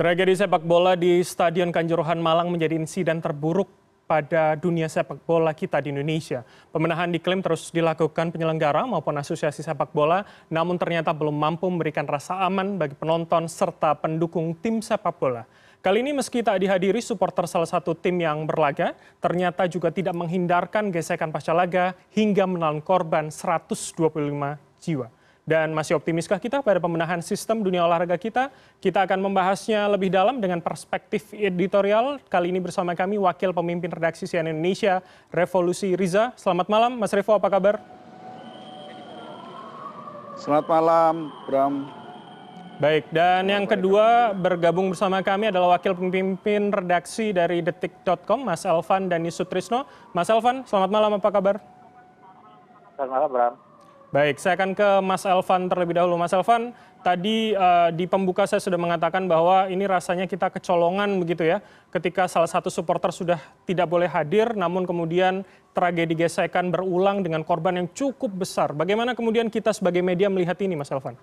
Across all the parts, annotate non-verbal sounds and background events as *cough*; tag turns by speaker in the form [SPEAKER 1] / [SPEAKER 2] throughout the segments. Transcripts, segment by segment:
[SPEAKER 1] Tragedi sepak bola di Stadion Kanjuruhan Malang menjadi insiden terburuk pada dunia sepak bola kita di Indonesia. Pemenahan diklaim terus dilakukan penyelenggara maupun asosiasi sepak bola, namun ternyata belum mampu memberikan rasa aman bagi penonton serta pendukung tim sepak bola. Kali ini meski tak dihadiri supporter salah satu tim yang berlaga, ternyata juga tidak menghindarkan gesekan pasca laga hingga menelan korban 125 jiwa. Dan masih optimiskah kita pada pemenahan sistem dunia olahraga kita? Kita akan membahasnya lebih dalam dengan perspektif editorial. Kali ini bersama kami Wakil Pemimpin Redaksi CNN Indonesia, Revolusi Riza. Selamat malam, Mas Revo, apa kabar?
[SPEAKER 2] Selamat malam, Bram.
[SPEAKER 1] Baik, dan yang kedua bergabung bersama kami adalah Wakil Pemimpin Redaksi dari Detik.com, Mas Elvan dan Sutrisno. Mas Elvan, selamat malam, apa kabar?
[SPEAKER 3] Selamat malam, Bram.
[SPEAKER 1] Baik, saya akan ke Mas Elvan terlebih dahulu. Mas Elvan, tadi uh, di pembuka saya sudah mengatakan bahwa ini rasanya kita kecolongan begitu ya, ketika salah satu supporter sudah tidak boleh hadir, namun kemudian tragedi gesekan berulang dengan korban yang cukup besar. Bagaimana kemudian kita sebagai media melihat ini, Mas Elvan?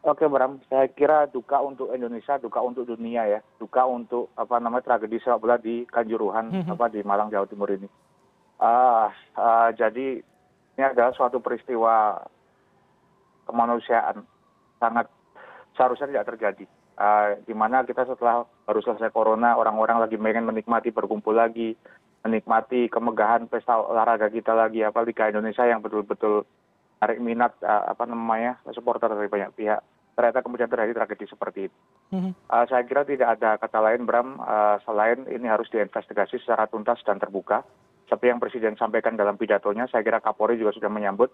[SPEAKER 3] Oke, Bram. Saya kira duka untuk Indonesia, duka untuk dunia ya, duka untuk apa namanya tragedi sepak bola di Kanjuruhan, -hmm. apa di Malang, Jawa Timur ini. Uh, uh, jadi ini adalah suatu peristiwa kemanusiaan. Sangat seharusnya tidak terjadi. Uh, di mana kita setelah baru selesai corona orang-orang lagi pengen menikmati berkumpul lagi menikmati kemegahan pesta olahraga kita lagi apa Liga Indonesia yang betul-betul tarik minat uh, apa namanya supporter dari banyak pihak. Ternyata kemudian terjadi tragedi seperti itu. Mm-hmm. Uh, saya kira tidak ada kata lain Bram. Uh, selain ini harus diinvestigasi secara tuntas dan terbuka seperti yang presiden sampaikan dalam pidatonya saya kira kapolri juga sudah menyambut.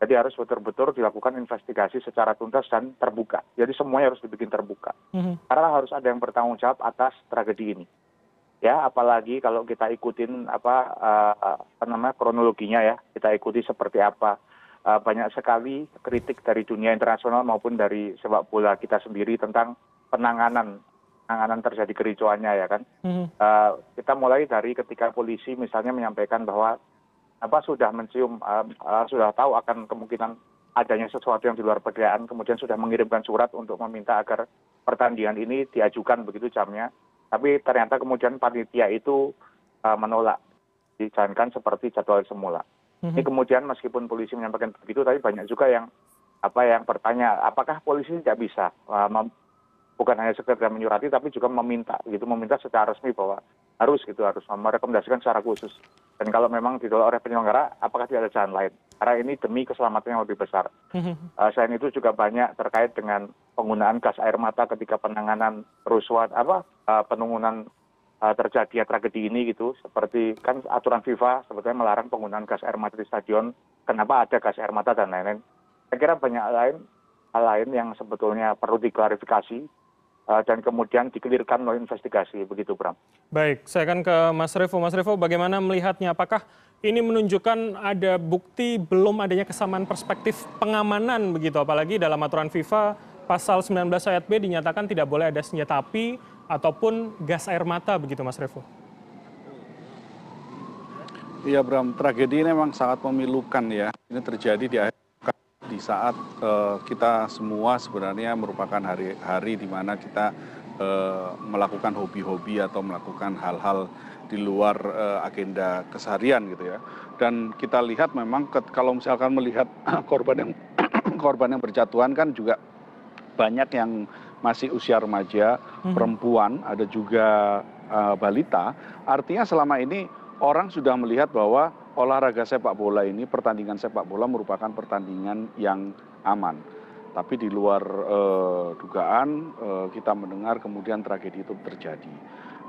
[SPEAKER 3] Jadi harus betul betul dilakukan investigasi secara tuntas dan terbuka. Jadi semuanya harus dibikin terbuka. Mm-hmm. karena harus ada yang bertanggung jawab atas tragedi ini. Ya apalagi kalau kita ikutin apa uh, apa namanya kronologinya ya kita ikuti seperti apa. Uh, banyak sekali kritik dari dunia internasional maupun dari sepak bola kita sendiri tentang penanganan penanganan terjadi kericuannya ya kan. Hmm. Uh, kita mulai dari ketika polisi misalnya menyampaikan bahwa apa sudah mencium uh, uh, sudah tahu akan kemungkinan adanya sesuatu yang di luar perkiraan kemudian sudah mengirimkan surat untuk meminta agar pertandingan ini diajukan begitu jamnya tapi ternyata kemudian panitia itu uh, menolak dijalankan seperti jadwal semula. Hmm. Ini kemudian meskipun polisi menyampaikan begitu tapi banyak juga yang apa yang bertanya apakah polisi tidak bisa uh, bukan hanya sekedar menyurati tapi juga meminta gitu. Meminta secara resmi bahwa harus gitu harus merekomendasikan secara khusus. Dan kalau memang ditolak oleh penyelenggara apakah tidak ada jalan lain? Karena ini demi keselamatan yang lebih besar. Uh, *laughs* selain itu juga banyak terkait dengan penggunaan gas air mata ketika penanganan kerusuhan apa uh, penanganan uh, terjadi tragedi ini gitu. Seperti kan aturan FIFA sebetulnya melarang penggunaan gas air mata di stadion. Kenapa ada gas air mata dan lain-lain? Saya kira banyak lain hal lain yang sebetulnya perlu diklarifikasi dan kemudian dikelirkan melalui investigasi begitu Bram.
[SPEAKER 1] Baik, saya akan ke Mas Revo. Mas Revo, bagaimana melihatnya? Apakah ini menunjukkan ada bukti belum adanya kesamaan perspektif pengamanan begitu? Apalagi dalam aturan FIFA pasal 19 ayat B dinyatakan tidak boleh ada senjata api ataupun gas air mata begitu Mas Revo.
[SPEAKER 2] Iya Bram, tragedi ini memang sangat memilukan ya. Ini terjadi di akhir di saat uh, kita semua sebenarnya merupakan hari-hari di mana kita uh, melakukan hobi-hobi atau melakukan hal-hal di luar uh, agenda keseharian gitu ya. Dan kita lihat memang kalau misalkan melihat *clears throat* korban yang *clears throat* korban yang berjatuhan kan juga banyak yang masih usia remaja, hmm. perempuan, ada juga uh, balita. Artinya selama ini orang sudah melihat bahwa olahraga sepak bola ini pertandingan sepak bola merupakan pertandingan yang aman. Tapi di luar eh, dugaan eh, kita mendengar kemudian tragedi itu terjadi.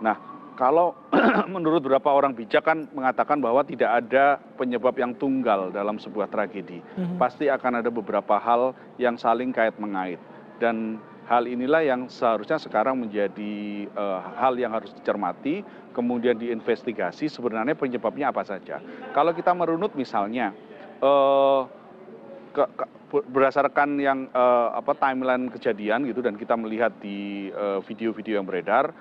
[SPEAKER 2] Nah kalau *clears throat* menurut beberapa orang bijak kan mengatakan bahwa tidak ada penyebab yang tunggal dalam sebuah tragedi. Mm-hmm. pasti akan ada beberapa hal yang saling kait mengait. Dan hal inilah yang seharusnya sekarang menjadi uh, hal yang harus dicermati kemudian diinvestigasi sebenarnya penyebabnya apa saja. Kalau kita merunut misalnya ke, berdasarkan yang uh, apa timeline kejadian gitu dan kita melihat di video-video yang beredar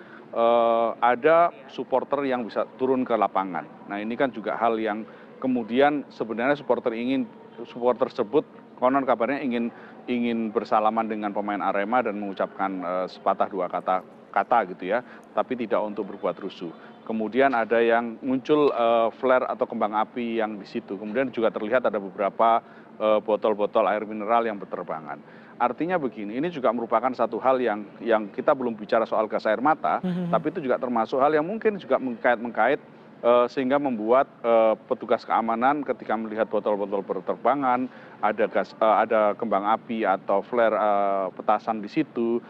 [SPEAKER 2] ada supporter yang bisa turun ke lapangan. Nah ini kan juga hal yang kemudian sebenarnya supporter ingin supporter tersebut konon kabarnya ingin ingin bersalaman dengan pemain Arema dan mengucapkan uh, sepatah dua kata kata gitu ya, tapi tidak untuk berbuat rusuh. Kemudian ada yang muncul uh, flare atau kembang api yang di situ. Kemudian juga terlihat ada beberapa botol-botol uh, air mineral yang berterbangan. Artinya begini, ini juga merupakan satu hal yang yang kita belum bicara soal gas air mata, mm -hmm. tapi itu juga termasuk hal yang mungkin juga mengkait-mengkait sehingga membuat uh, petugas keamanan ketika melihat botol-botol berterbangan, ada gas, uh, ada kembang api atau flare petasan di situ,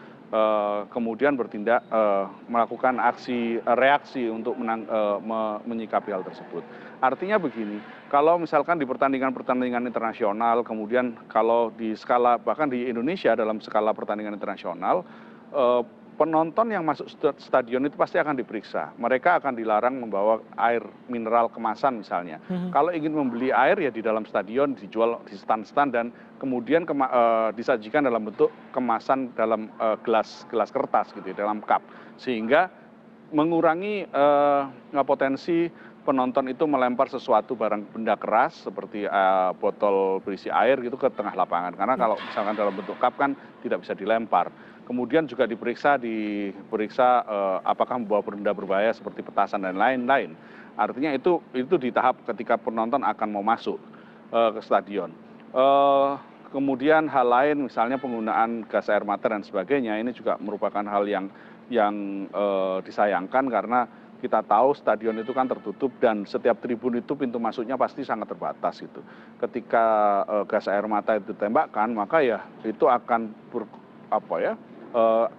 [SPEAKER 2] kemudian bertindak melakukan aksi reaksi untuk menyikapi hal tersebut. Artinya begini, kalau misalkan di pertandingan-pertandingan internasional, kemudian kalau di skala bahkan di Indonesia dalam skala pertandingan internasional, eh, penonton yang masuk stadion itu pasti akan diperiksa. Mereka akan dilarang membawa air mineral kemasan misalnya. Hmm. Kalau ingin membeli air ya di dalam stadion dijual di stand-stand dan kemudian kema uh, disajikan dalam bentuk kemasan dalam uh, gelas gelas kertas gitu ya, dalam cup sehingga mengurangi uh, potensi penonton itu melempar sesuatu barang benda keras seperti uh, botol berisi air gitu ke tengah lapangan karena kalau misalkan dalam bentuk cup kan tidak bisa dilempar kemudian juga diperiksa diperiksa uh, apakah membawa benda berbahaya seperti petasan dan lain-lain artinya itu itu di tahap ketika penonton akan mau masuk uh, ke stadion uh, kemudian hal lain misalnya penggunaan gas air mata dan sebagainya ini juga merupakan hal yang yang disayangkan karena kita tahu stadion itu kan tertutup dan setiap tribun itu pintu masuknya pasti sangat terbatas itu. Ketika gas air mata itu ditembakkan, maka ya itu akan ber, apa ya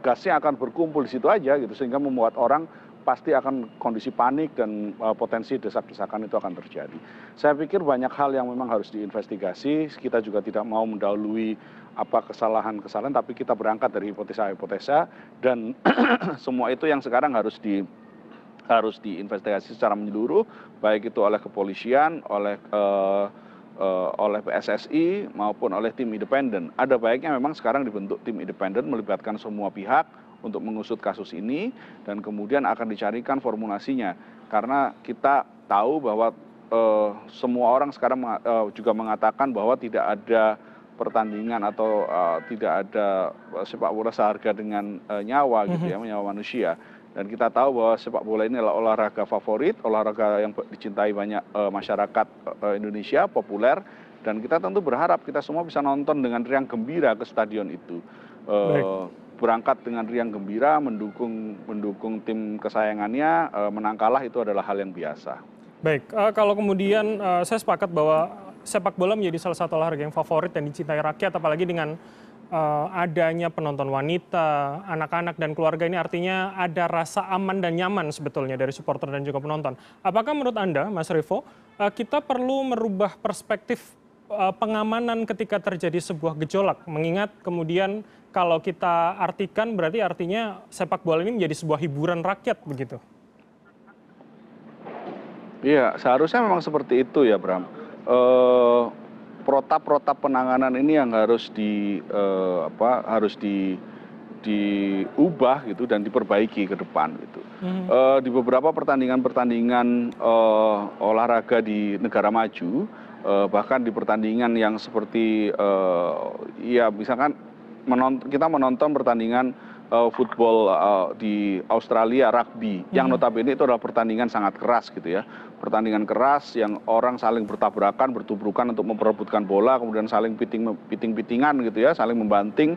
[SPEAKER 2] gasnya akan berkumpul di situ aja gitu sehingga membuat orang pasti akan kondisi panik dan uh, potensi desak-desakan itu akan terjadi. Saya pikir banyak hal yang memang harus diinvestigasi. Kita juga tidak mau mendahului apa kesalahan-kesalahan, tapi kita berangkat dari hipotesa-hipotesa dan *clears throat* semua itu yang sekarang harus di harus diinvestigasi secara menyeluruh baik itu oleh kepolisian oleh uh, oleh PSSI maupun oleh tim independen. Ada baiknya memang sekarang dibentuk tim independen melibatkan semua pihak untuk mengusut kasus ini dan kemudian akan dicarikan formulasinya karena kita tahu bahwa uh, semua orang sekarang uh, juga mengatakan bahwa tidak ada pertandingan atau uh, tidak ada sepak bola seharga dengan uh, nyawa gitu ya, mhm. nyawa manusia dan kita tahu bahwa sepak bola ini adalah olahraga favorit, olahraga yang dicintai banyak uh, masyarakat uh, Indonesia, populer, dan kita tentu berharap kita semua bisa nonton dengan riang gembira ke stadion itu. Uh, berangkat dengan riang gembira, mendukung mendukung tim kesayangannya, uh, menang kalah itu adalah hal yang biasa.
[SPEAKER 1] Baik, uh, kalau kemudian uh, saya sepakat bahwa sepak bola menjadi salah satu olahraga yang favorit dan dicintai rakyat, apalagi dengan uh, adanya penonton wanita, anak-anak dan keluarga ini artinya ada rasa aman dan nyaman sebetulnya dari supporter dan juga penonton. Apakah menurut Anda, Mas Revo, uh, kita perlu merubah perspektif uh, pengamanan ketika terjadi sebuah gejolak? Mengingat kemudian kalau kita artikan berarti artinya sepak bola ini menjadi sebuah hiburan rakyat begitu.
[SPEAKER 2] Iya, seharusnya memang seperti itu ya, Bram. Uh, protap protap penanganan ini yang harus di uh, apa harus di diubah gitu dan diperbaiki ke depan gitu. Hmm. Uh, di beberapa pertandingan-pertandingan uh, olahraga di negara maju, uh, bahkan di pertandingan yang seperti uh, ya misalkan menonton, kita menonton pertandingan uh, football uh, di Australia rugby hmm. yang notabene itu adalah pertandingan sangat keras gitu ya. Pertandingan keras yang orang saling bertabrakan bertubrukan untuk memperebutkan bola kemudian saling piting piting pitingan gitu ya saling membanting.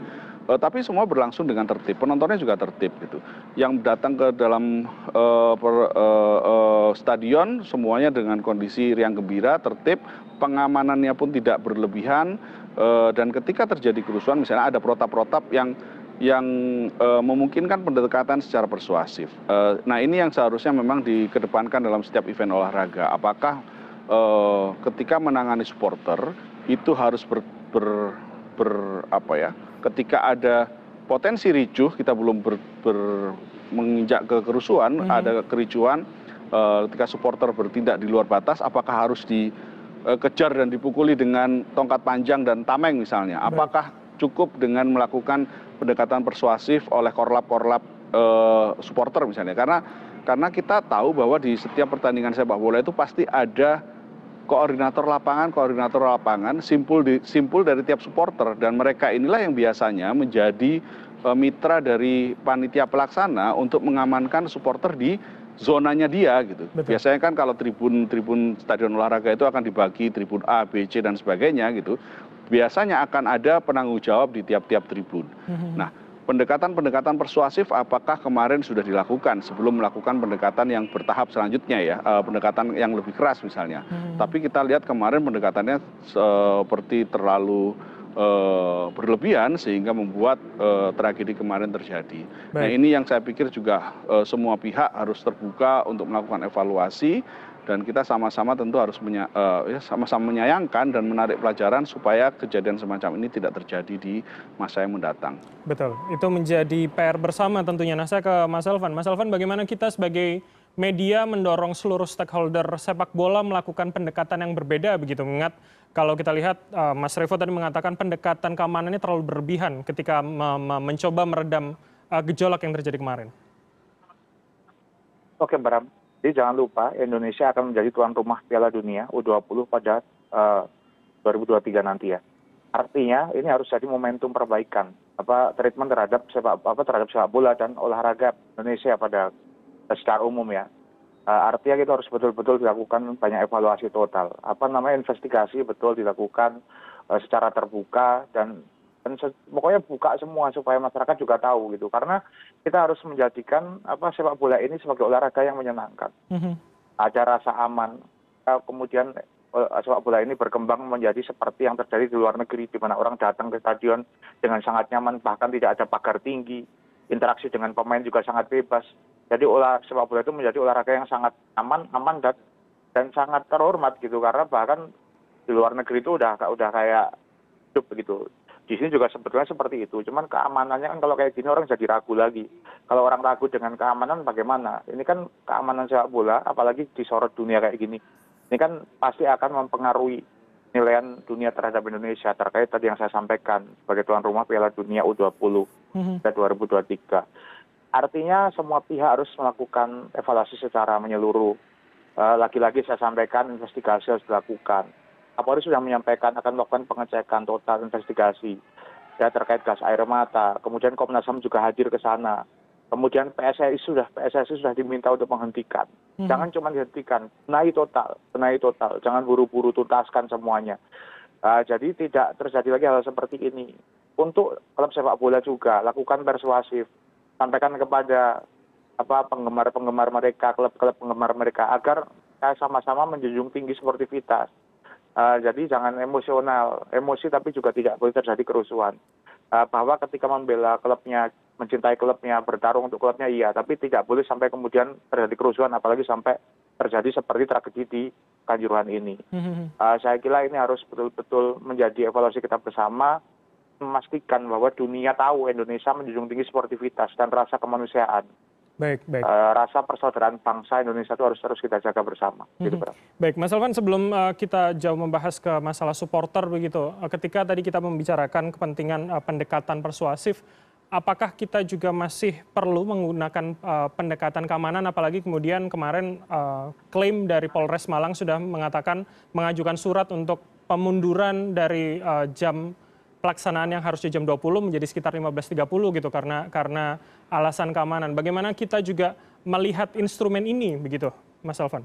[SPEAKER 2] Uh, tapi semua berlangsung dengan tertib penontonnya juga tertib gitu. Yang datang ke dalam uh, per, uh, uh, stadion semuanya dengan kondisi riang gembira tertib pengamanannya pun tidak berlebihan uh, dan ketika terjadi kerusuhan misalnya ada protap-protap yang yang uh, memungkinkan pendekatan secara persuasif. Uh, nah ini yang seharusnya memang dikedepankan dalam setiap event olahraga. Apakah uh, ketika menangani supporter itu harus ber, ber, ber apa ya? Ketika ada potensi ricuh, kita belum ber, ber, menginjak ke kerusuhan, hmm. ada kericuan. Uh, ketika supporter bertindak di luar batas, apakah harus dikejar dan dipukuli dengan tongkat panjang dan tameng misalnya? Apakah cukup dengan melakukan pendekatan persuasif oleh korlap-korlap uh, supporter misalnya. Karena karena kita tahu bahwa di setiap pertandingan sepak bola itu pasti ada koordinator lapangan koordinator lapangan simpul di, simpul dari tiap supporter dan mereka inilah yang biasanya menjadi uh, mitra dari panitia pelaksana untuk mengamankan supporter di zonanya dia gitu. Betul. Biasanya kan kalau tribun tribun stadion olahraga itu akan dibagi tribun A, B, C dan sebagainya gitu. Biasanya akan ada penanggung jawab di tiap-tiap tribun. Mm-hmm. Nah, pendekatan-pendekatan persuasif apakah kemarin sudah dilakukan sebelum melakukan pendekatan yang bertahap selanjutnya ya, uh, pendekatan yang lebih keras misalnya. Hmm. Tapi kita lihat kemarin pendekatannya seperti terlalu Eh, berlebihan sehingga membuat eh, tragedi kemarin terjadi. Nah ini yang saya pikir juga eh, semua pihak harus terbuka untuk melakukan evaluasi dan kita sama-sama tentu harus ya, sama-sama menyayangkan dan menarik pelajaran supaya kejadian semacam ini tidak terjadi di masa yang mendatang.
[SPEAKER 1] Betul, itu menjadi PR bersama tentunya. Nah saya ke Mas Elvan. Mas Elvan bagaimana kita sebagai media mendorong seluruh stakeholder sepak bola melakukan pendekatan yang berbeda begitu mengingat kalau kita lihat uh, Mas Revo tadi mengatakan pendekatan keamanannya terlalu berlebihan ketika me me mencoba meredam uh, gejolak yang terjadi kemarin.
[SPEAKER 3] Oke, Bram. Jadi jangan lupa Indonesia akan menjadi tuan rumah Piala Dunia U20 pada uh, 2023 nanti ya. Artinya ini harus jadi momentum perbaikan apa treatment terhadap sepak apa terhadap sepak bola dan olahraga Indonesia pada secara umum ya Eh, artinya kita harus betul betul dilakukan banyak evaluasi total. Apa namanya investigasi betul dilakukan eh, secara terbuka dan dan pokoknya buka semua supaya masyarakat juga tahu gitu. Karena kita harus menjadikan apa sepak bola ini sebagai olahraga yang menyenangkan. Mm-hmm. ada rasa aman. Kemudian eh, sepak bola ini berkembang menjadi seperti yang terjadi di luar negeri di mana orang datang ke stadion dengan sangat nyaman bahkan tidak ada pagar tinggi. Interaksi dengan pemain juga sangat bebas jadi olah sepak bola itu menjadi olahraga yang sangat aman aman dan dan sangat terhormat gitu. Karena bahkan di luar negeri itu udah udah kayak hidup begitu. Di sini juga sebetulnya seperti itu. Cuman keamanannya kan kalau kayak gini orang jadi ragu lagi. Kalau orang ragu dengan keamanan bagaimana? Ini kan keamanan sepak bola apalagi disorot dunia kayak gini. Ini kan pasti akan mempengaruhi nilaian dunia terhadap Indonesia terkait tadi yang saya sampaikan sebagai tuan rumah Piala Dunia U20 mm -hmm. 2023 artinya semua pihak harus melakukan evaluasi secara menyeluruh. Eh, lagi lagi saya sampaikan investigasi harus dilakukan. Kapolri sudah menyampaikan akan melakukan pengecekan total investigasi. Ya terkait gas air mata. Kemudian komnas ham juga hadir ke sana. Kemudian pssi sudah pssi sudah diminta untuk menghentikan. Hmm. jangan cuma dihentikan benahi total benahi total. Jangan buru buru tuntaskan semuanya. Uh, jadi tidak terjadi lagi hal seperti ini. Untuk klub sepak bola juga lakukan persuasif sampaikan kepada penggemar penggemar mereka klub klub penggemar mereka agar sama sama menjunjung tinggi sportivitas eh, jadi jangan emosional emosi tapi juga tidak boleh terjadi kerusuhan eh, bahwa ketika membela klubnya mencintai klubnya bertarung untuk klubnya iya tapi tidak boleh sampai kemudian terjadi kerusuhan apalagi sampai terjadi seperti tragedi di Kanjuruhan ini. Hmm. Eh, saya kira ini harus betul-betul menjadi evaluasi kita bersama memastikan bahwa dunia tahu Indonesia menjunjung tinggi sportivitas dan rasa kemanusiaan. Baik, baik. Uh, rasa persaudaraan bangsa Indonesia itu harus terus kita jaga bersama. Mm-hmm. Gitu,
[SPEAKER 1] baik, Mas Alvan, sebelum uh, kita jauh membahas ke masalah supporter begitu, uh, ketika tadi kita membicarakan kepentingan uh, pendekatan persuasif, apakah kita juga masih perlu menggunakan uh, pendekatan keamanan, apalagi kemudian kemarin uh, klaim dari Polres Malang sudah mengatakan mengajukan surat untuk pemunduran dari uh, jam pelaksanaan yang harusnya jam 20 menjadi sekitar 15.30 gitu karena karena alasan keamanan. Bagaimana kita juga melihat instrumen ini begitu, Mas Alvan?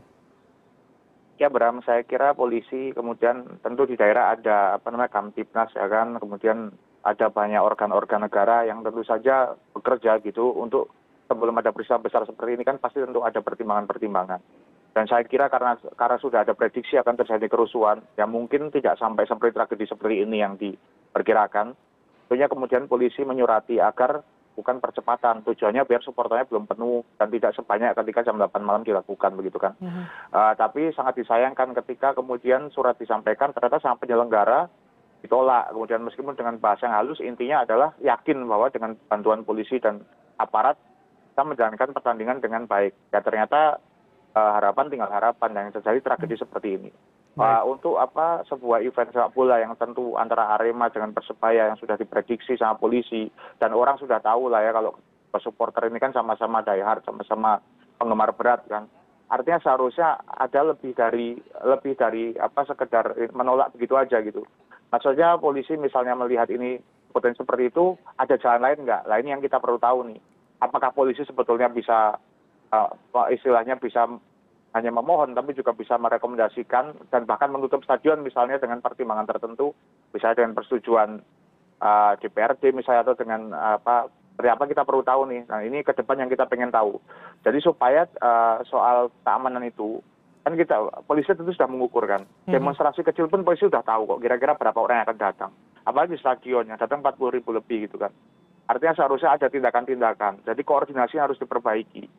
[SPEAKER 3] Ya Bram, saya kira polisi kemudian tentu di daerah ada apa namanya Kamtipnas ya kan, kemudian ada banyak organ-organ negara yang tentu saja bekerja gitu untuk sebelum ada peristiwa besar seperti ini kan pasti tentu ada pertimbangan-pertimbangan dan saya kira karena karena sudah ada prediksi akan terjadi kerusuhan yang mungkin tidak sampai seperti tragedi seperti ini yang diperkirakan. Tentunya kemudian polisi menyurati agar bukan percepatan. Tujuannya biar supporternya belum penuh dan tidak sebanyak ketika jam 8 malam dilakukan begitu kan. Uh, uh, tapi sangat disayangkan ketika kemudian surat disampaikan ternyata sang penyelenggara ditolak. Kemudian meskipun dengan bahasa yang halus intinya adalah yakin bahwa dengan bantuan polisi dan aparat kita menjalankan pertandingan dengan baik. Ya ternyata Eh, harapan tinggal harapan. Yang terjadi tragedi seperti ini. Untuk apa sebuah event sepak bola yang tentu antara Arema dengan Persebaya yang sudah diprediksi sama polisi. Dan orang sudah tahu lah ya kalau supporter ini kan sama-sama diehard sama-sama penggemar berat kan. Artinya seharusnya ada lebih dari lebih dari apa sekedar menolak begitu aja gitu. Maksudnya polisi misalnya melihat ini potensi seperti itu ada jalan lain nggak? Nah ini yang kita perlu tahu nih. Apakah polisi sebetulnya bisa uh, istilahnya bisa hanya memohon tapi juga bisa merekomendasikan dan bahkan menutup stadion misalnya dengan pertimbangan tertentu bisa dengan persetujuan uh, DPRD misalnya atau dengan apa seperti apa kita perlu tahu nih. Nah ini ke depan yang kita pengen tahu. Jadi supaya uh, soal keamanan itu kan kita polisi tentu sudah mengukur kan. Demonstrasi kecil pun polisi sudah tahu kok kira-kira berapa orang yang akan datang. Apalagi stadion yang datang empat puluh ribu lebih gitu kan. Artinya seharusnya ada tindakan-tindakan. Jadi koordinasi harus diperbaiki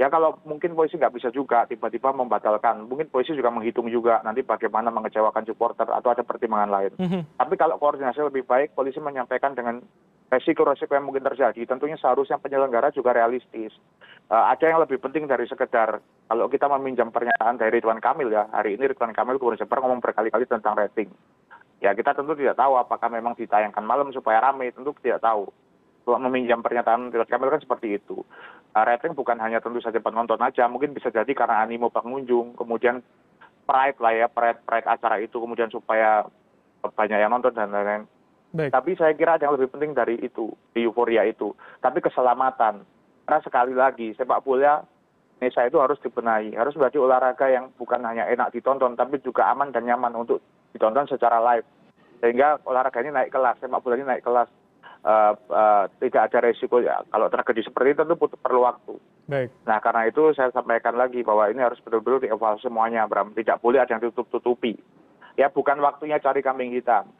[SPEAKER 3] ya kalau mungkin polisi nggak bisa juga tiba-tiba membatalkan. Mungkin polisi juga menghitung juga nanti bagaimana mengecewakan supporter atau ada pertimbangan lain. Tapi kalau koordinasi lebih baik polisi menyampaikan dengan resiko resiko yang mungkin terjadi. Tentunya seharusnya penyelenggara juga realistis. Uh, ada yang lebih penting dari sekedar kalau kita meminjam pernyataan dari Ridwan Kamil ya hari ini Ridwan Kamil gubernur Jember ngomong berkali-kali tentang rating. Ya kita tentu tidak tahu apakah memang ditayangkan malam supaya ramai tentu tidak tahu meminjam pernyataan Ridwan Kamil kan seperti itu. Uh, rating bukan hanya tentu saja penonton aja mungkin bisa jadi karena animo pengunjung kemudian pride lah ya pride pride acara itu kemudian supaya banyak yang nonton dan lain-lain. Tapi saya kira ada yang lebih penting dari itu di euforia itu. Tapi keselamatan. Karena sekali lagi sepak bola indonesia itu harus dibenahi. Harus menjadi olahraga yang bukan hanya enak ditonton tapi juga aman dan nyaman untuk ditonton secara live. Sehingga olahraga ini naik kelas sepak bola ini naik kelas tidak ada resiko ya kalau tragedi seperti itu tentu perlu waktu
[SPEAKER 1] Baik.
[SPEAKER 3] nah karena itu saya sampaikan lagi bahwa ini harus betul-betul dievaluasi semuanya Bram tidak boleh ada yang ditutup-tutupi ya bukan waktunya cari kambing hitam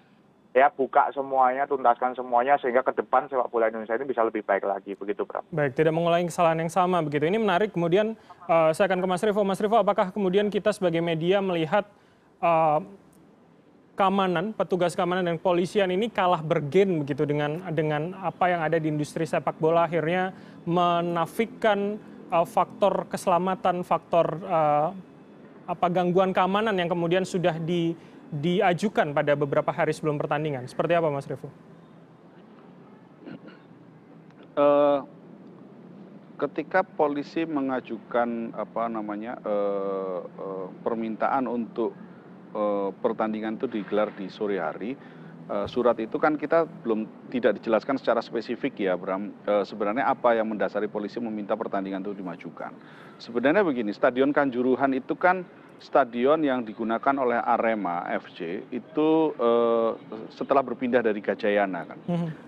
[SPEAKER 3] ya buka semuanya tuntaskan semuanya sehingga ke depan sepak bola Indonesia ini bisa lebih baik lagi begitu Bram.
[SPEAKER 1] Baik, tidak mengulangi kesalahan yang sama begitu. Ini menarik kemudian uh, saya akan ke Mas Rivo. Mas Rivo, apakah kemudian kita sebagai media melihat uh, keamanan, petugas keamanan dan polisian ini kalah bergen begitu dengan dengan apa yang ada di industri sepak bola akhirnya menafikan uh, faktor keselamatan, faktor uh, apa gangguan keamanan yang kemudian sudah di diajukan pada beberapa hari sebelum pertandingan. Seperti apa Mas Revo?
[SPEAKER 2] Uh, ketika polisi mengajukan apa namanya uh, uh, permintaan untuk pertandingan itu digelar di sore hari, uh, surat itu kan kita belum tidak dijelaskan secara spesifik ya, Bram. Uh, sebenarnya apa yang mendasari polisi meminta pertandingan itu dimajukan? Sebenarnya begini, Stadion Kanjuruhan itu kan stadion yang digunakan oleh Arema FC itu eh, setelah berpindah dari Gajayana kan.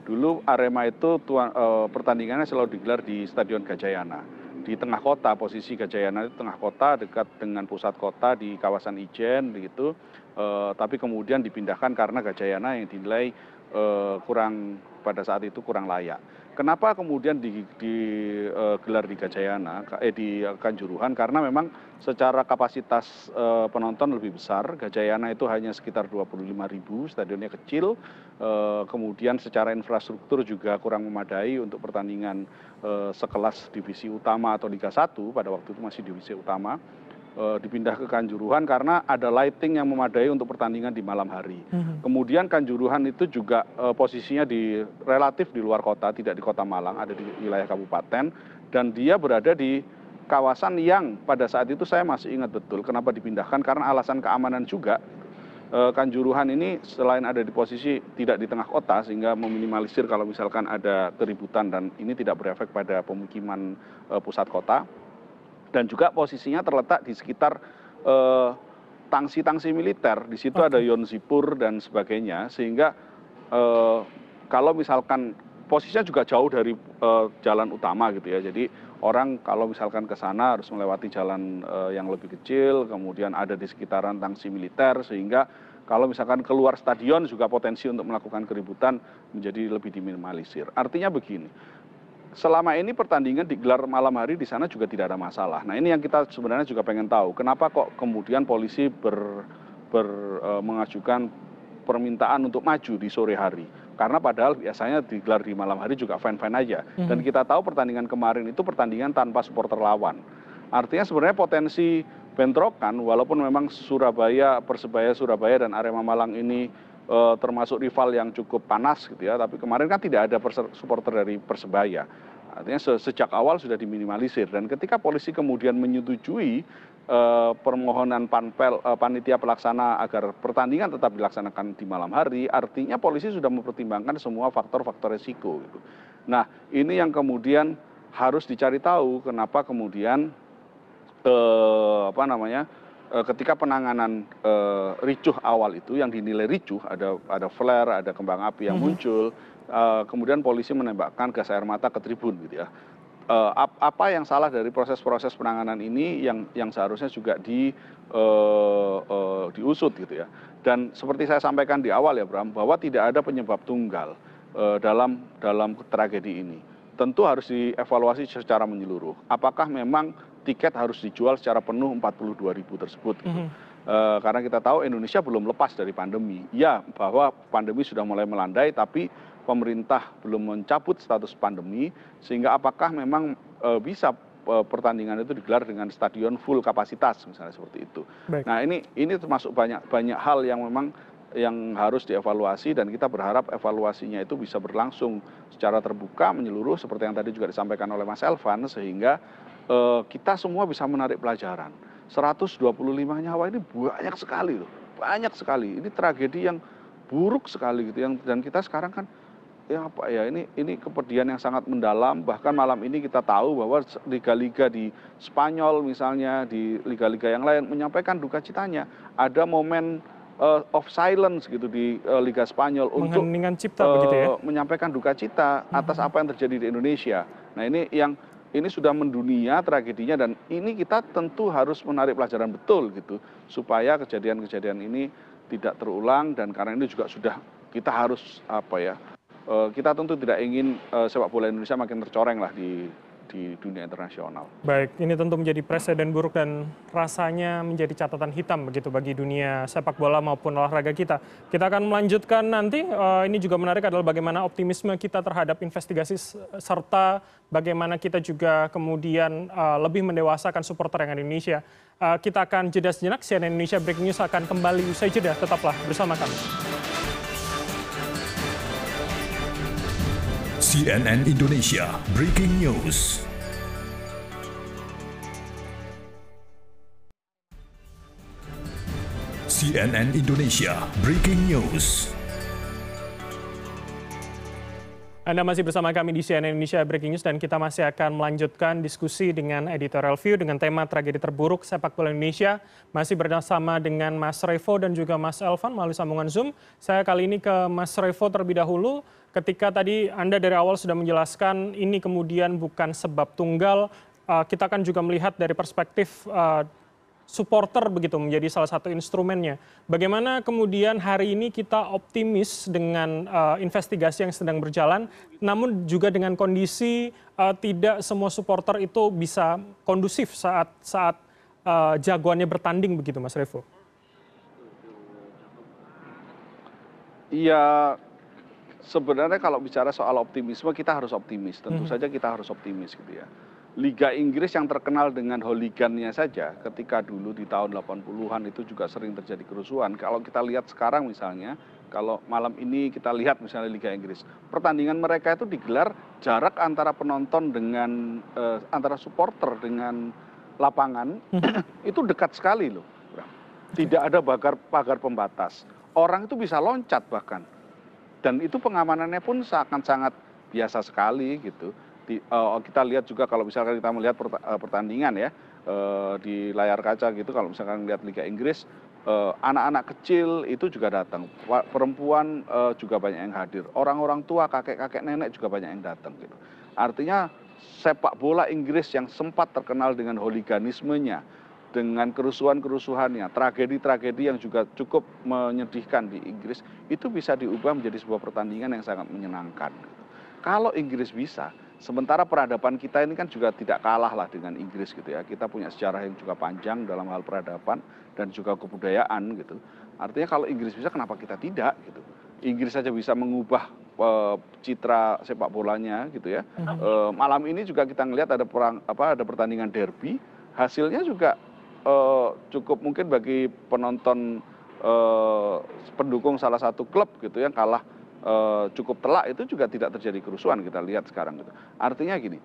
[SPEAKER 2] Dulu Arema itu tuan, eh, pertandingannya selalu digelar di Stadion Gajayana. Di tengah kota, posisi Gajayana itu tengah kota dekat dengan pusat kota di kawasan Ijen begitu. Eh, tapi kemudian dipindahkan karena Gajayana yang dinilai eh, kurang pada saat itu kurang layak kenapa kemudian digelar di Gajayana, eh di Kanjuruhan? Karena memang secara kapasitas eh, penonton lebih besar, Gajayana itu hanya sekitar 25 ribu, stadionnya kecil, eh, kemudian secara infrastruktur juga kurang memadai untuk pertandingan eh, sekelas divisi utama atau Liga 1 pada waktu itu masih divisi utama. Eh, dipindah ke Kanjuruhan karena ada lighting yang memadai untuk pertandingan di malam hari. Kemudian Kanjuruhan itu juga uh, posisinya di relatif di luar kota, tidak di kota Malang, ada di wilayah kabupaten dan dia berada di kawasan yang pada saat itu saya masih ingat betul kenapa dipindahkan karena alasan keamanan juga. Uh, Kanjuruhan ini selain ada di posisi tidak di tengah kota sehingga meminimalisir kalau misalkan ada keributan dan ini tidak berefek pada pemukiman uh, pusat kota dan juga posisinya terletak di sekitar eh, tangsi tangsi militer. Di situ ada yon zipur dan sebagainya. Sehingga eh, kalau misalkan posisinya juga jauh dari eh, jalan utama gitu ya. Jadi orang kalau misalkan ke sana harus melewati jalan yang lebih kecil kemudian ada di sekitaran tangsi militer. Sehingga kalau misalkan keluar stadion juga potensi untuk melakukan keributan menjadi lebih diminimalisir. Artinya begini selama ini pertandingan digelar malam hari di sana juga tidak ada masalah. Nah ini yang kita sebenarnya juga pengen tahu, kenapa kok kemudian polisi ber, ber, e, mengajukan permintaan untuk maju di sore hari. Karena padahal biasanya digelar di malam hari juga fine-fine aja. Dan kita tahu pertandingan kemarin itu pertandingan tanpa supporter lawan. Artinya sebenarnya potensi bentrokan, walaupun memang Surabaya, Persebaya Surabaya dan Arema Malang ini termasuk rival yang cukup panas gitu ya. Tapi kemarin kan tidak ada supporter dari persebaya. Artinya sejak awal sudah diminimalisir. Dan ketika polisi kemudian menyetujui eh, permohonan panpel eh, panitia pelaksana agar pertandingan tetap dilaksanakan di malam hari artinya polisi sudah mempertimbangkan semua faktor-faktor resiko gitu. Nah, ini yang kemudian harus dicari tahu kenapa kemudian eh, apa namanya eh, ketika penanganan eh, ricuh awal itu yang dinilai ricuh ada ada flare ada kembang api yang mhm. muncul eh, kemudian polisi menembakkan gas air mata ke tribun gitu ya. Eh, apa yang salah dari proses-proses penanganan ini yang yang seharusnya juga di uh, uh, diusut gitu ya? Dan seperti saya sampaikan di awal ya Bram bahwa tidak ada penyebab tunggal uh, dalam dalam tragedi ini. Tentu harus dievaluasi secara menyeluruh. Apakah memang tiket harus dijual secara penuh 42 ribu tersebut gitu. Mm -hmm. Uh, karena kita tahu Indonesia belum lepas dari pandemi. Ya, bahwa pandemi sudah mulai melandai, tapi pemerintah belum mencabut status pandemi, sehingga apakah memang uh, bisa uh, pertandingan itu digelar dengan stadion full kapasitas, misalnya seperti itu. Baik. Nah, ini ini termasuk banyak banyak hal yang memang yang harus dievaluasi dan kita berharap evaluasinya itu bisa berlangsung secara terbuka menyeluruh seperti yang tadi juga disampaikan oleh Mas Elvan sehingga eh, kita semua bisa menarik pelajaran. 125 nyawa ini banyak sekali loh, banyak sekali. Ini tragedi yang buruk sekali gitu yang dan kita sekarang kan ya apa ya ini ini kepedihan yang sangat mendalam bahkan malam ini kita tahu bahwa liga-liga di Spanyol misalnya di liga-liga yang lain menyampaikan duka citanya ada momen uh, of silence gitu di uh, Liga Spanyol untuk
[SPEAKER 1] cipta, uh, begitu ya?
[SPEAKER 2] menyampaikan duka cita atas hmm. apa yang terjadi di Indonesia. Nah ini yang ini sudah mendunia tragedinya dan ini kita tentu harus menarik pelajaran betul gitu supaya kejadian-kejadian ini tidak terulang dan karena ini juga sudah kita harus apa ya kita tentu tidak ingin sepak bola Indonesia makin tercoreng lah di di dunia internasional.
[SPEAKER 1] Baik, ini tentu menjadi presiden buruk dan rasanya menjadi catatan hitam begitu bagi dunia sepak bola maupun olahraga kita. Kita akan melanjutkan nanti. Uh, ini juga menarik adalah bagaimana optimisme kita terhadap investigasi serta bagaimana kita juga kemudian uh, lebih mendewasakan supporter yang ada di Indonesia. Uh, kita akan jeda sejenak. CNN Indonesia Breaking News akan kembali usai jeda. Tetaplah bersama kami.
[SPEAKER 4] Cnn indonesia breaking news. Cnn indonesia breaking news
[SPEAKER 1] Anda masih bersama kami di CNN Indonesia Breaking News dan kita masih akan melanjutkan diskusi dengan editorial view dengan tema tragedi terburuk sepak bola Indonesia. Masih bersama dengan Mas Revo dan juga Mas Elvan melalui sambungan Zoom. Saya kali ini ke Mas Revo terlebih dahulu. Ketika tadi Anda dari awal sudah menjelaskan ini kemudian bukan sebab tunggal, uh, kita akan juga melihat dari perspektif uh, supporter begitu menjadi salah satu instrumennya. Bagaimana kemudian hari ini kita optimis dengan uh, investigasi yang sedang berjalan, namun juga dengan kondisi uh, tidak semua supporter itu bisa kondusif saat saat uh, jagoannya bertanding begitu, Mas Revo.
[SPEAKER 2] Iya, sebenarnya kalau bicara soal optimisme kita harus optimis. Tentu hmm. saja kita harus optimis gitu ya liga inggris yang terkenal dengan hooligannya saja ketika dulu di tahun 80-an itu juga sering terjadi kerusuhan. Kalau kita lihat sekarang misalnya kalau malam ini kita lihat misalnya liga inggris pertandingan mereka itu digelar jarak antara penonton dengan eh, antara supporter dengan lapangan hmm. *clears throat* itu dekat sekali loh. Tidak ada pagar pagar pembatas. Orang itu bisa loncat bahkan. Dan itu pengamanannya pun sangat sangat biasa sekali gitu kita lihat juga kalau misalkan kita melihat eh, pertandingan ya eh, di layar kaca gitu kalau misalkan lihat Liga Inggris anak-anak kecil itu juga datang. Perempuan juga banyak yang hadir. Orang-orang tua kakek-kakek nenek juga banyak yang datang gitu. Artinya sepak bola Inggris yang sempat terkenal dengan holiganismenya dengan kerusuhan-kerusuhannya, tragedi-tragedi yang juga cukup menyedihkan di Inggris, itu bisa diubah menjadi sebuah pertandingan yang sangat menyenangkan. Kalau Inggris bisa, sementara peradaban kita ini kan juga tidak kalah lah dengan Inggris gitu ya. Kita punya sejarah yang juga panjang dalam hal peradaban dan juga kebudayaan gitu. Artinya kalau Inggris bisa kenapa kita tidak gitu? Inggris saja bisa mengubah uh, citra sepak bolanya gitu ya. Uh, malam ini juga kita ngelihat ada perang apa ada pertandingan derby. Hasilnya juga uh, cukup mungkin bagi penonton pendukung salah satu klub gitu yang kalah eh, cukup telak itu juga tidak terjadi kerusuhan kita lihat sekarang gitu. Artinya gini,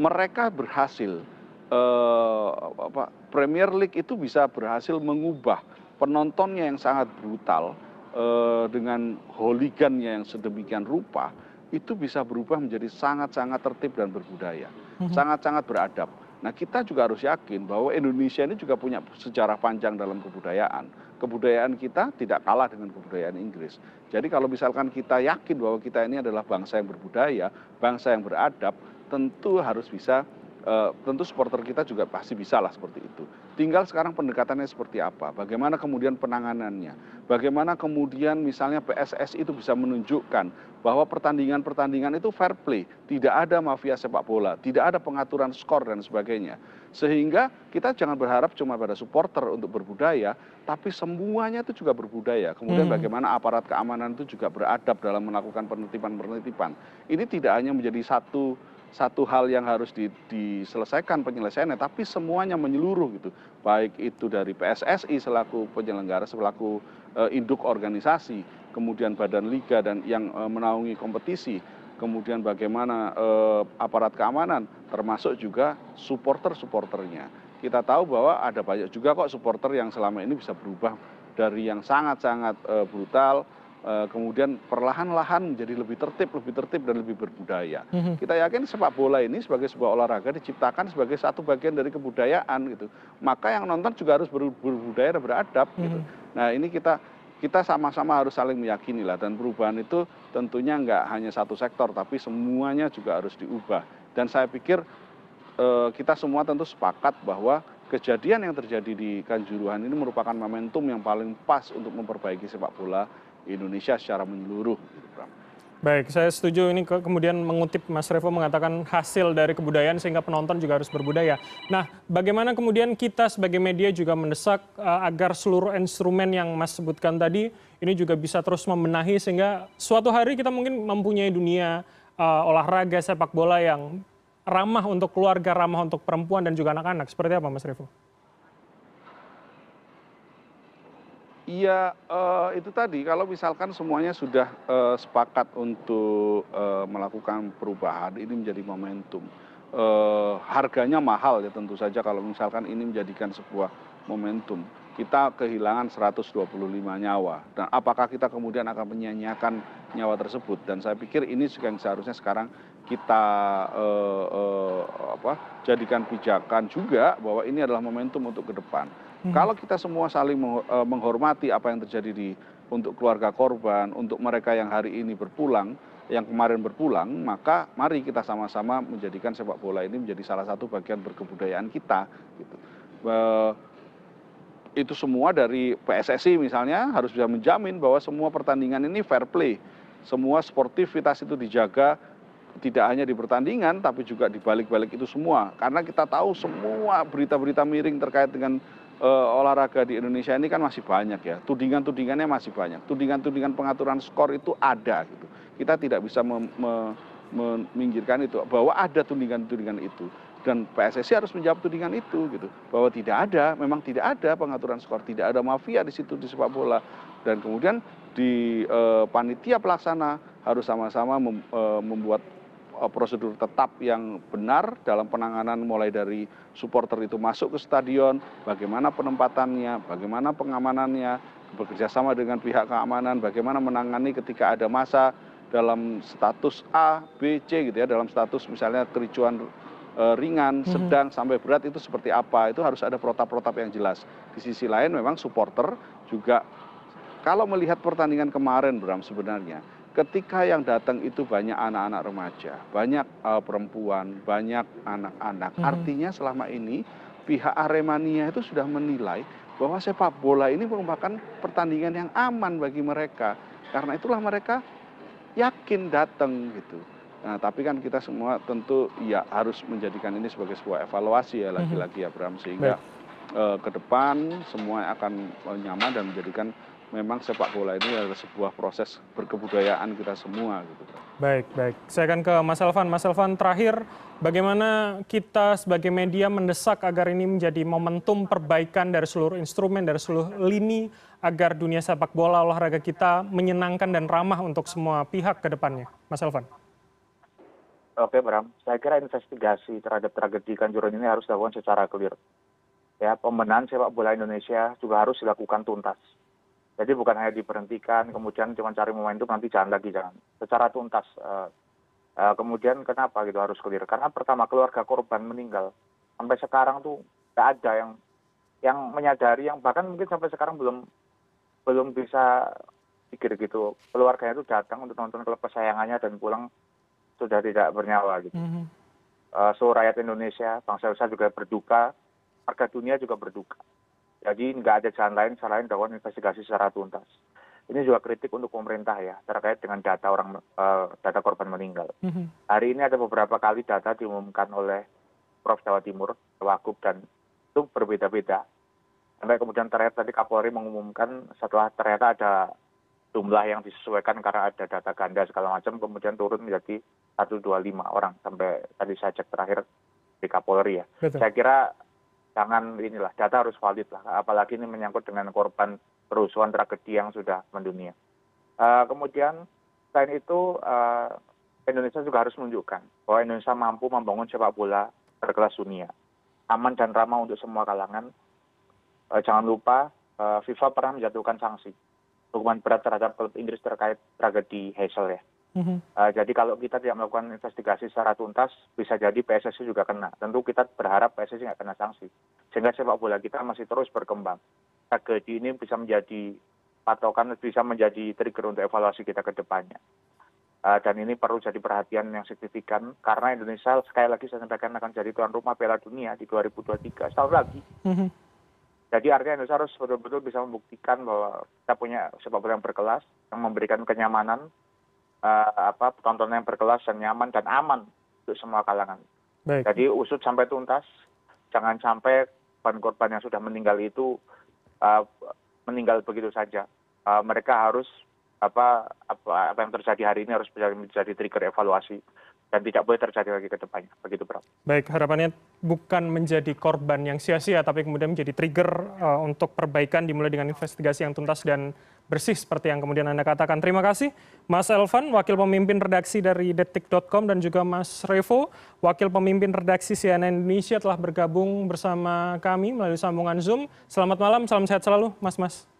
[SPEAKER 2] mereka berhasil eh, apa, Premier League itu bisa berhasil mengubah penontonnya yang sangat brutal eh, dengan hooligannya yang sedemikian rupa itu bisa berubah menjadi sangat-sangat tertib dan berbudaya, sangat-sangat beradab. Nah kita juga harus yakin bahwa Indonesia ini juga punya sejarah panjang dalam kebudayaan. Kebudayaan kita tidak kalah dengan kebudayaan Inggris. Jadi kalau misalkan kita yakin bahwa kita ini adalah bangsa yang berbudaya, bangsa yang beradab, tentu harus bisa Eh, tentu supporter kita juga pasti bisa lah seperti itu. Tinggal sekarang pendekatannya seperti apa, bagaimana kemudian penanganannya, bagaimana kemudian misalnya PSSI itu bisa menunjukkan bahwa pertandingan-pertandingan itu fair play, tidak ada mafia sepak bola, tidak ada pengaturan skor dan sebagainya. Sehingga kita jangan berharap cuma pada supporter untuk berbudaya, tapi semuanya itu juga berbudaya. Kemudian hmm. bagaimana aparat keamanan itu juga beradab dalam melakukan penertiban-penertiban. Ini tidak hanya menjadi satu satu hal yang harus di, diselesaikan penyelesaiannya, tapi semuanya menyeluruh gitu. Baik itu dari PSSI selaku penyelenggara, selaku e, induk organisasi, kemudian badan liga dan yang e, menaungi kompetisi, kemudian bagaimana e, aparat keamanan, termasuk juga supporter-supporternya. Kita tahu bahwa ada banyak juga kok supporter yang selama ini bisa berubah dari yang sangat-sangat e, brutal Eh, kemudian perlahan-lahan menjadi lebih tertib, lebih tertib dan lebih berbudaya. Mhm. Kita yakin sepak bola ini sebagai sebuah olahraga diciptakan sebagai satu bagian dari kebudayaan gitu. Maka yang nonton juga harus berbudaya dan beradab gitu. Mhm. Nah ini kita kita sama-sama harus saling meyakini lah dan perubahan itu tentunya nggak hanya satu sektor tapi semuanya juga harus diubah. Dan saya pikir eh, kita semua tentu sepakat bahwa kejadian yang terjadi di Kanjuruhan ini merupakan momentum yang paling pas untuk memperbaiki sepak bola Indonesia secara menyeluruh. Gitu,
[SPEAKER 1] Baik, saya setuju ini kemudian mengutip Mas Revo mengatakan hasil dari kebudayaan sehingga penonton juga harus berbudaya. Nah, bagaimana kemudian kita sebagai media juga mendesak uh, agar seluruh instrumen yang Mas sebutkan tadi ini juga bisa terus membenahi sehingga suatu hari kita mungkin mempunyai dunia uh, olahraga sepak bola yang ramah untuk keluarga, ramah untuk perempuan dan juga anak-anak. Seperti apa Mas Revo?
[SPEAKER 2] Iya, uh, itu tadi kalau misalkan semuanya sudah uh, sepakat untuk uh, melakukan perubahan, ini menjadi momentum. Harganya mahal ya tentu saja kalau misalkan ini menjadikan sebuah momentum. Kita kehilangan 125 nyawa. Dan apakah kita kemudian akan menyanyiakan nyawa tersebut? Dan saya pikir ini yang seharusnya sekarang kita uh, uh, apa, jadikan pijakan juga bahwa ini adalah momentum untuk ke depan Hmm. Kalau kita semua saling eh, menghormati apa yang terjadi di untuk keluarga korban, untuk mereka yang hari ini berpulang, yang kemarin berpulang, maka mari kita sama-sama menjadikan sepak bola ini menjadi salah satu bagian berkebudayaan kita. Gitu. itu semua dari PSSI misalnya harus bisa menjamin bahwa semua pertandingan ini fair play, semua sportivitas itu dijaga tidak hanya di pertandingan tapi juga di balik-balik itu semua. Karena kita tahu semua berita-berita miring terkait dengan uh, olahraga di Indonesia ini kan masih banyak ya, tudingan-tudingannya masih banyak, tudingan-tudingan pengaturan skor itu ada gitu. Kita tidak bisa mem, me, meminggirkan itu bahwa ada tudingan-tudingan itu. Dan PSSI harus menjawab tudingan itu gitu. Bahwa tidak ada memang tidak ada pengaturan skor. Tidak ada mafia di situ di sepak bola. Dan kemudian di uh, panitia pelaksana harus sama-sama mem, uh, membuat Eh, prosedur tetap yang benar dalam penanganan mulai dari supporter itu masuk ke stadion, bagaimana penempatannya, bagaimana pengamanannya, bekerjasama dengan pihak keamanan, bagaimana menangani ketika ada masa dalam status A, B, C gitu ya, dalam status misalnya kericuan e, ringan, mhm. sedang, sampai berat itu seperti apa, itu harus ada protap-protap yang jelas. Di sisi lain memang supporter juga kalau melihat pertandingan kemarin Bram sebenarnya, ketika yang datang itu banyak anak-anak remaja, banyak uh, perempuan, banyak anak-anak. Hmm. Artinya selama ini pihak Aremania itu sudah menilai bahwa sepak bola ini merupakan pertandingan yang aman bagi mereka. Karena itulah mereka yakin datang gitu. Nah, tapi kan kita semua tentu ya harus menjadikan ini sebagai sebuah evaluasi ya lagi-lagi ya Bram sehingga uh, ke depan semua akan nyaman dan menjadikan memang sepak bola ini adalah sebuah proses berkebudayaan kita semua gitu
[SPEAKER 1] Baik, baik. Saya akan ke Mas Elvan. Mas Elvan, terakhir, bagaimana kita sebagai media mendesak agar ini menjadi momentum perbaikan dari seluruh instrumen, dari seluruh lini, agar dunia sepak bola olahraga kita menyenangkan dan ramah untuk semua pihak ke depannya. Mas Elvan.
[SPEAKER 3] Oke, Bram. Saya kira investigasi terhadap tragedi Kanjuruhan ini harus dilakukan secara clear. Ya, pembenahan sepak bola Indonesia juga harus dilakukan tuntas jadi bukan hanya diberhentikan kemudian cuma cari momentum nanti jalan lagi jangan. Secara tuntas uh, uh, kemudian kenapa gitu harus clear? Karena pertama keluarga korban meninggal. Sampai sekarang tuh nggak ada yang yang menyadari yang bahkan mungkin sampai sekarang belum belum bisa pikir gitu. Keluarganya itu datang untuk nonton klub kesayangannya dan pulang sudah tidak bernyawa gitu. Mm -hmm. uh, seluruh rakyat Indonesia bangsa Indonesia juga berduka warga dunia juga berduka jadi nggak ada jalan lain selain dilakukan investigasi secara tuntas ini juga kritik untuk pemerintah ya terkait dengan data orang uh, data korban meninggal. Mm-hmm. Hari ini ada beberapa kali data diumumkan oleh Prof Jawa Timur, Wagub dan itu berbeda-beda. Sampai kemudian terakhir tadi Kapolri mengumumkan setelah ternyata ada jumlah yang disesuaikan karena ada data ganda segala macam kemudian turun menjadi 125 orang sampai tadi saya cek terakhir di Kapolri ya. Betul. Saya kira jangan inilah data harus valid lah. Apalagi ini menyangkut dengan korban kerusuhan tragedi yang sudah mendunia. Uh, kemudian selain itu uh, Indonesia juga harus menunjukkan bahwa Indonesia mampu membangun sepak bola berkelas dunia. Aman dan ramah untuk semua kalangan. Uh, jangan lupa uh, FIFA pernah menjatuhkan sanksi. Hukuman berat terhadap klub Inggris terkait tragedi Hazel ya jadi kalau kita tidak melakukan investigasi secara tuntas, bisa jadi PSSI juga kena. Tentu kita berharap PSSI nggak kena sanksi. Sehingga sepak bola kita masih terus berkembang. Tragedi ini bisa menjadi patokan, bisa menjadi trigger untuk evaluasi kita ke depannya. Uh, dan ini perlu jadi perhatian yang signifikan karena Indonesia sekali lagi saya sampaikan akan jadi tuan rumah Piala Dunia di 2023 setahun lagi. Mm-hmm. Jadi artinya Indonesia harus betul-betul bisa membuktikan bahwa kita punya sepak bola yang berkelas, yang memberikan kenyamanan, tontonan yang berkelas dan nyaman dan aman untuk semua kalangan. Baik. Jadi usut sampai tuntas, jangan sampai korban-korban yang sudah meninggal itu uh, meninggal begitu saja. Uh, mereka harus apa apa apa yang terjadi hari ini harus menjadi trigger evaluasi dan tidak boleh terjadi lagi ke depannya. Begitu, Bro.
[SPEAKER 1] Baik, harapannya bukan menjadi korban yang sia-sia, tapi kemudian menjadi trigger uh, untuk perbaikan dimulai dengan investigasi yang tuntas dan bersih seperti yang kemudian Anda katakan. Terima kasih Mas Elvan, Wakil Pemimpin Redaksi dari Detik.com dan juga Mas Revo, Wakil Pemimpin Redaksi CNN Indonesia telah bergabung bersama kami melalui sambungan Zoom. Selamat malam, salam sehat selalu Mas-Mas.